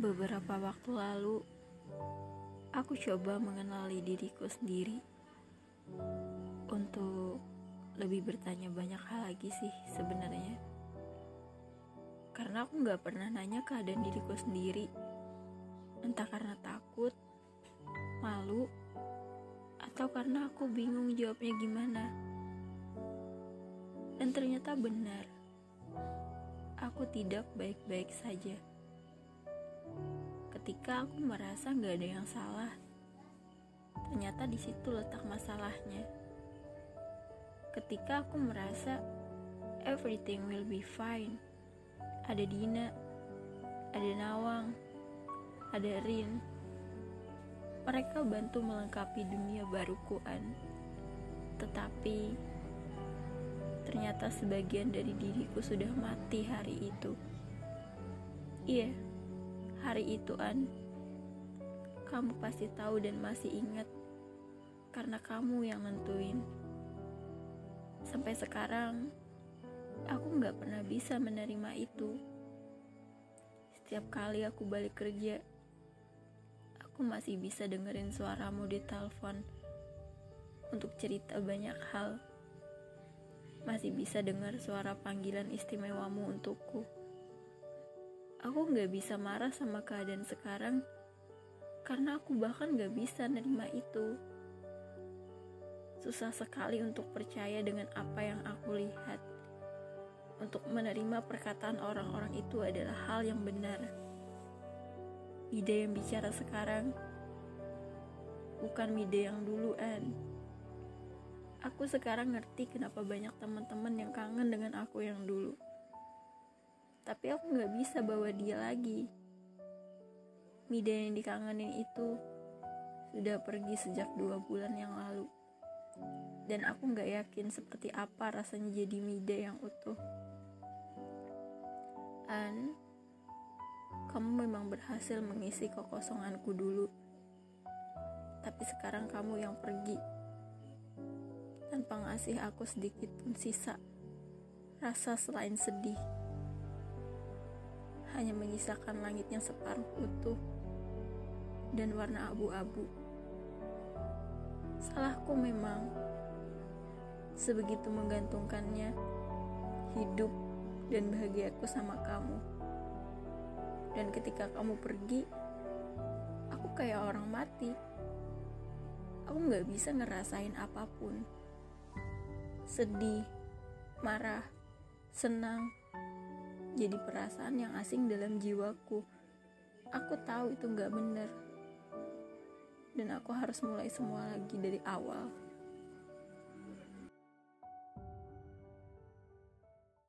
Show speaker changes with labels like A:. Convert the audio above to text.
A: Beberapa waktu lalu, aku coba mengenali diriku sendiri untuk lebih bertanya banyak hal lagi sih sebenarnya. Karena aku gak pernah nanya keadaan diriku sendiri, entah karena takut, malu, atau karena aku bingung jawabnya gimana. Dan ternyata benar, aku tidak baik-baik saja ketika aku merasa nggak ada yang salah. Ternyata di situ letak masalahnya. Ketika aku merasa everything will be fine. Ada Dina, ada Nawang, ada Rin. Mereka bantu melengkapi dunia baruku An. Tetapi ternyata sebagian dari diriku sudah mati hari itu. Iya. Yeah hari itu An. Kamu pasti tahu dan masih ingat karena kamu yang nentuin. Sampai sekarang aku nggak pernah bisa menerima itu. Setiap kali aku balik kerja aku masih bisa dengerin suaramu di telepon untuk cerita banyak hal. Masih bisa dengar suara panggilan istimewamu untukku Aku gak bisa marah sama keadaan sekarang karena aku bahkan gak bisa nerima itu. Susah sekali untuk percaya dengan apa yang aku lihat. Untuk menerima perkataan orang-orang itu adalah hal yang benar. Ide yang bicara sekarang bukan Mide yang duluan. Aku sekarang ngerti kenapa banyak teman-teman yang kangen dengan aku yang dulu tapi aku gak bisa bawa dia lagi. Mida yang dikangenin itu sudah pergi sejak dua bulan yang lalu. Dan aku gak yakin seperti apa rasanya jadi Mida yang utuh. An, kamu memang berhasil mengisi kekosonganku dulu. Tapi sekarang kamu yang pergi. Tanpa ngasih aku sedikit pun sisa rasa selain sedih hanya menyisakan langit yang separuh utuh dan warna abu-abu. Salahku memang sebegitu menggantungkannya hidup dan bahagiaku sama kamu. Dan ketika kamu pergi, aku kayak orang mati. Aku gak bisa ngerasain apa pun. Sedih, marah, senang, jadi perasaan yang asing dalam jiwaku. Aku tahu itu gak benar. Dan aku harus mulai semua lagi dari awal.